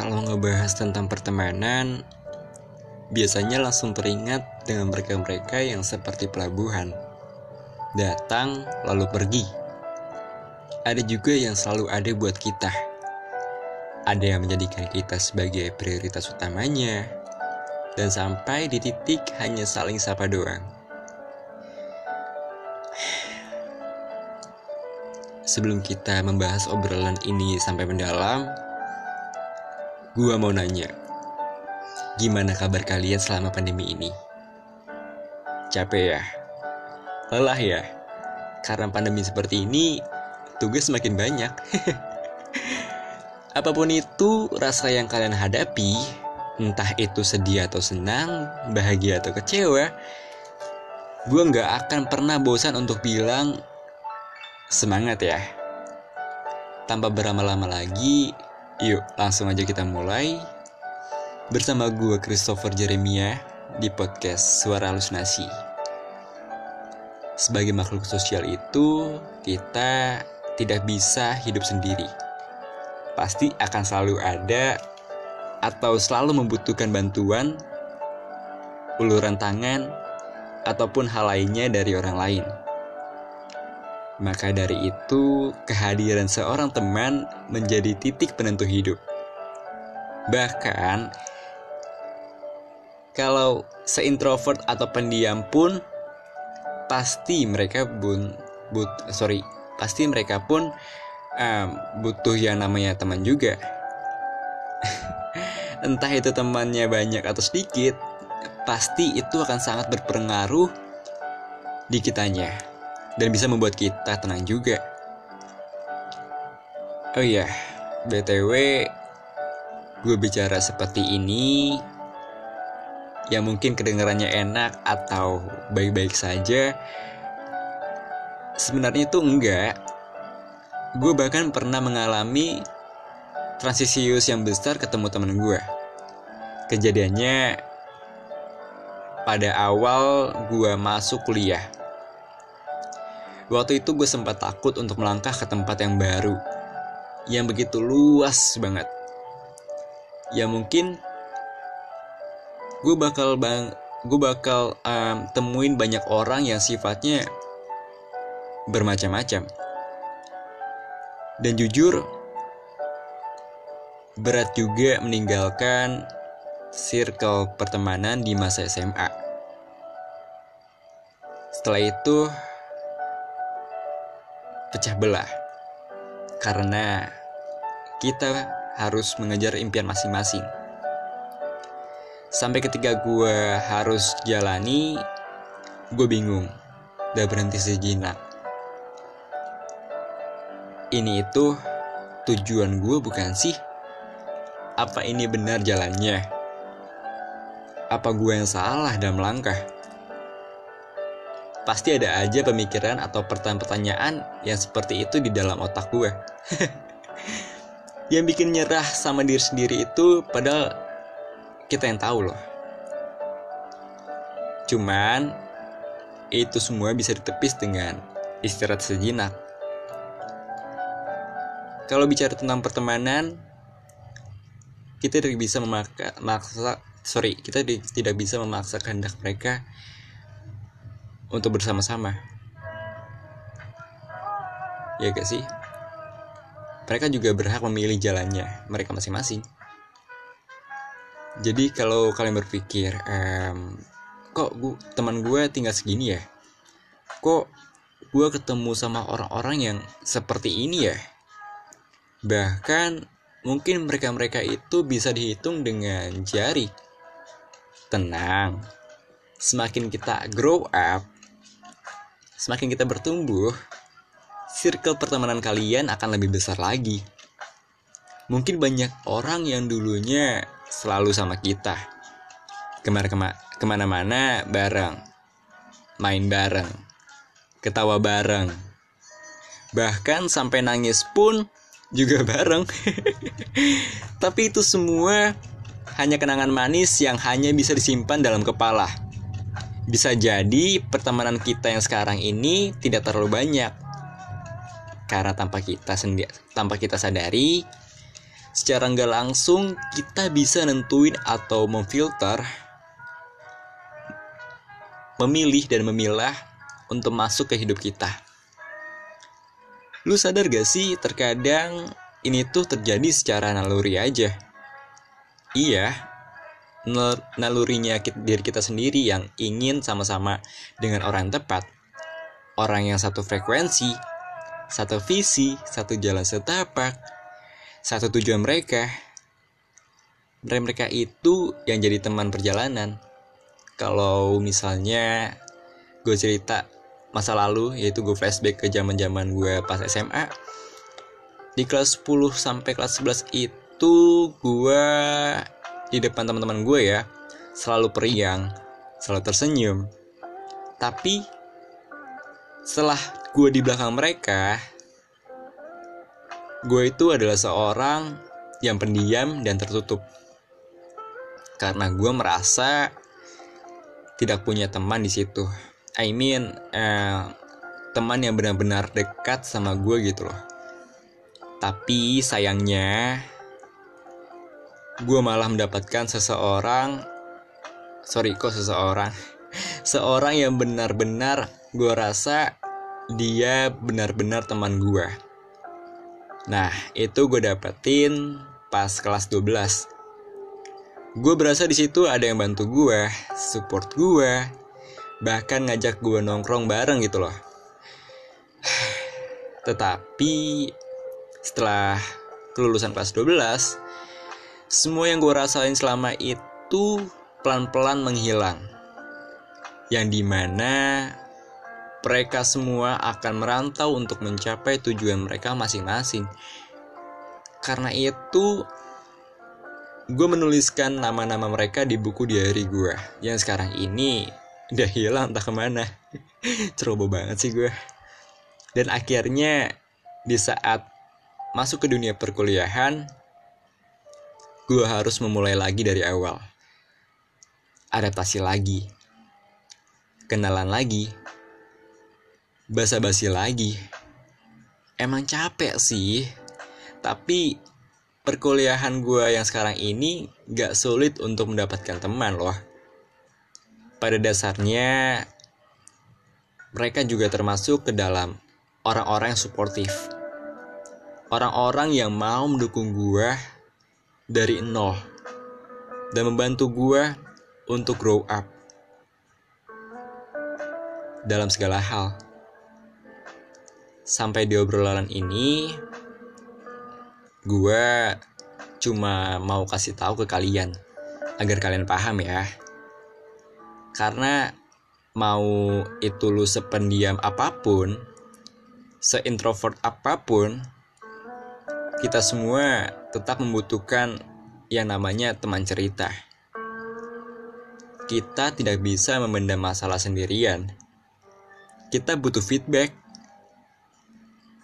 Kalau ngebahas tentang pertemanan, biasanya langsung teringat dengan mereka-mereka yang seperti pelabuhan. Datang lalu pergi. Ada juga yang selalu ada buat kita. Ada yang menjadikan kita sebagai prioritas utamanya, dan sampai di titik hanya saling sapa doang. Sebelum kita membahas obrolan ini sampai mendalam, gua mau nanya, gimana kabar kalian selama pandemi ini? Capek ya? Lelah ya? Karena pandemi seperti ini, tugas semakin banyak. Apa pun itu rasa yang kalian hadapi, entah itu sedih atau senang, bahagia atau kecewa, gue nggak akan pernah bosan untuk bilang Semangat ya. Tanpa berlama-lama lagi, yuk langsung aja kita mulai. Bersama gue Christopher Jeremia di podcast Suara Halusinasi. Sebagai makhluk sosial itu, kita tidak bisa hidup sendiri. Pasti akan selalu ada atau selalu membutuhkan bantuan, uluran tangan, ataupun hal lainnya dari orang lain. Maka dari itu, kehadiran seorang teman menjadi titik penentu hidup. Bahkan, kalau seintrovert atau pendiam pun, pasti mereka pun, but, sorry, pasti mereka pun um, butuh yang namanya teman juga. Entah itu temannya banyak atau sedikit, pasti itu akan sangat berpengaruh di kitanya dan bisa membuat kita tenang juga. Oh iya, BTW gue bicara seperti ini yang mungkin kedengarannya enak atau baik-baik saja. Sebenarnya itu enggak. Gue bahkan pernah mengalami transisius yang besar ketemu temen gue. Kejadiannya pada awal gue masuk kuliah Waktu itu gue sempat takut untuk melangkah ke tempat yang baru, yang begitu luas banget. Ya mungkin gue bakal bang, gue bakal um, temuin banyak orang yang sifatnya bermacam-macam. Dan jujur, berat juga meninggalkan circle pertemanan di masa SMA. Setelah itu, pecah belah karena kita harus mengejar impian masing-masing. Sampai ketika gue harus jalani, gue bingung, udah berhenti sejenak. Ini itu tujuan gue bukan sih? Apa ini benar jalannya? Apa gue yang salah dalam langkah? Pasti ada aja pemikiran atau pertanyaan-pertanyaan yang seperti itu di dalam otak gue. yang bikin nyerah sama diri sendiri itu padahal kita yang tahu loh. Cuman itu semua bisa ditepis dengan istirahat sejenak. Kalau bicara tentang pertemanan, kita tidak bisa memaksa, sorry, kita tidak bisa memaksa kehendak mereka untuk bersama-sama. Ya gak sih? Mereka juga berhak memilih jalannya mereka masing-masing. Jadi kalau kalian berpikir, ehm, kok gua, teman gue tinggal segini ya? Kok gue ketemu sama orang-orang yang seperti ini ya? Bahkan mungkin mereka-mereka itu bisa dihitung dengan jari. Tenang, semakin kita grow up, semakin kita bertumbuh, circle pertemanan kalian akan lebih besar lagi. Mungkin banyak orang yang dulunya selalu sama kita. Ke mana-kemana ke mana-mana bareng. Main bareng. Ketawa bareng. Bahkan sampai nangis pun juga bareng. Tapi itu semua hanya kenangan manis yang hanya bisa disimpan dalam kepala bisa jadi pertemanan kita yang sekarang ini tidak terlalu banyak. Karena tanpa kita sendiri tanpa kita sadari secara nggak langsung kita bisa nentuin atau memfilter memilih dan memilah untuk masuk ke hidup kita. Lu sadar gak sih terkadang ini tuh terjadi secara naluri aja. Iya, nalurinya diri kita sendiri yang ingin sama-sama dengan orang yang tepat. Orang yang satu frekuensi, satu visi, satu jalan setapak, satu tujuan mereka. Mereka itu yang jadi teman perjalanan kalau misalnya gue cerita masa lalu yaitu gue flashback ke zaman zaman gue pas SMA di kelas 10 sampai kelas 11 itu gue di depan teman-teman gue ya selalu periang selalu tersenyum tapi setelah gue di belakang mereka gue itu adalah seorang yang pendiam dan tertutup karena gue merasa tidak punya teman di situ. I mean, eh, teman yang benar-benar dekat sama gue gitu loh. Tapi sayangnya, gue malah mendapatkan seseorang, sorry kok seseorang, seorang yang benar-benar gue rasa dia benar-benar teman gue. Nah, itu gue dapetin pas kelas 12 gue berasa di situ ada yang bantu gue, support gue, bahkan ngajak gue nongkrong bareng gitu loh. Tetapi setelah kelulusan kelas 12, semua yang gue rasain selama itu pelan-pelan menghilang. Yang di mana mereka semua akan merantau untuk mencapai tujuan mereka masing-masing. Karena itu, gue menuliskan nama-nama mereka di buku diary gue yang sekarang ini udah hilang entah ke mana ceroboh banget sih gue dan akhirnya di saat masuk ke dunia perkuliahan gue harus memulai lagi dari awal. Adaptasi lagi. Kenalan lagi. Basa-basi lagi. Emang capek sih. Tapi perkuliahan gue yang sekarang ini gak sulit untuk mendapatkan teman loh. Pada dasarnya, mereka juga termasuk ke dalam orang-orang yang suportif. Orang-orang yang mau mendukung gue dari nol dan membantu gue untuk grow up dalam segala hal. Sampai di obrolan ini, gue cuma mau kasih tahu ke kalian agar kalian paham ya karena mau itu lu sependiam apa pun seintrovert apa pun kita semua tetap membutuhkan yang namanya teman cerita. Kita tidak bisa memendam masalah sendirian. Kita butuh feedback.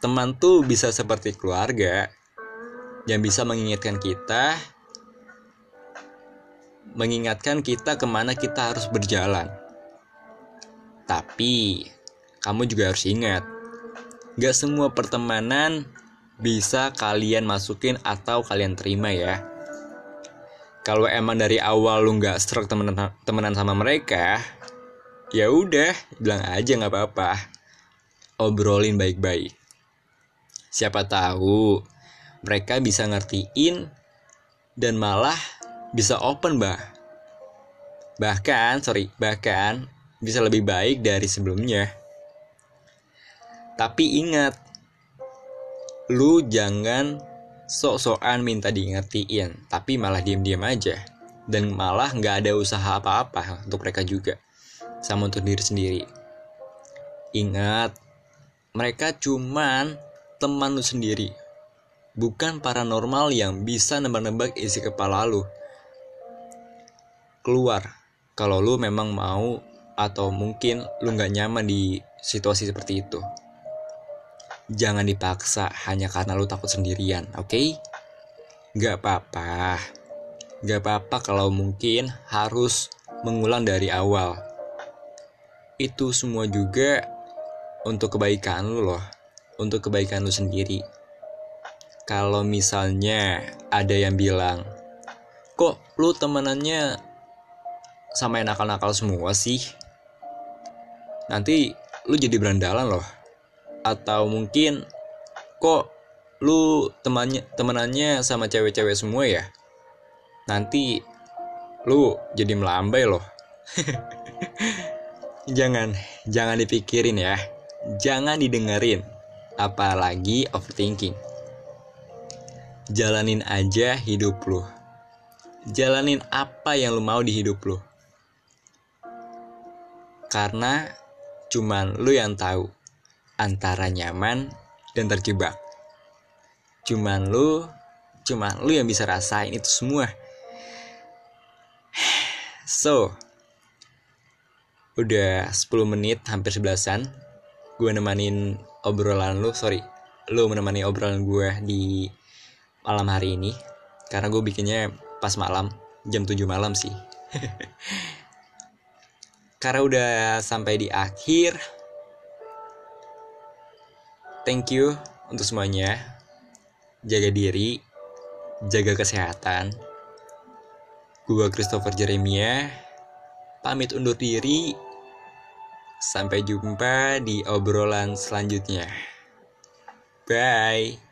Teman tuh bisa seperti keluarga yang bisa mengingatkan kita mengingatkan kita ke mana kita harus berjalan. Tapi kamu juga harus ingat, gak semua pertemanan bisa kalian masukin atau kalian terima ya. Kalau emang dari awal lu gak serak temenan sama mereka, ya udah bilang aja nggak apa-apa. Obrolin baik-baik. Siapa tahu mereka bisa ngertiin dan malah bisa open bah bahkan sorry bahkan bisa lebih baik dari sebelumnya tapi ingat lu jangan sok-sokan minta diingetin tapi malah diem-diem aja dan malah nggak ada usaha apa-apa untuk mereka juga sama untuk diri sendiri ingat mereka cuman teman lu sendiri bukan paranormal yang bisa nebak-nebak isi kepala lu. Keluar, kalau lu memang mau atau mungkin lu nggak nyaman di situasi seperti itu. Jangan dipaksa hanya karena lu takut sendirian, oke? Okay? Gak apa-apa. Gak apa-apa kalau mungkin harus mengulang dari awal. Itu semua juga untuk kebaikan lu loh. Untuk kebaikan lu sendiri kalau misalnya ada yang bilang, kok lu temenannya sama yang nakal-nakal semua sih? Nanti lu jadi berandalan loh. Atau mungkin kok lu temannya temenannya sama cewek-cewek semua ya? Nanti lu jadi melambai loh. jangan, jangan dipikirin ya. Jangan didengerin. Apalagi overthinking. Jalanin aja hidup lu. Jalanin apa yang lu mau di hidup lu. Karena cuman lu yang tahu antara nyaman dan terjebak. Cuman lu, cuman lu yang bisa rasain itu semua. So, udah 10 menit hampir sebelasan gue nemanin obrolan lu sorry lu menemani obrolan gue di malam hari ini karena gue bikinnya pas malam jam 7 malam sih karena udah sampai di akhir thank you untuk semuanya. Jaga diri jaga kesehatan. Gue Christopher Jeremia. Pamit undur diri. Sampai jumpa di obrolan selanjutnya. Bye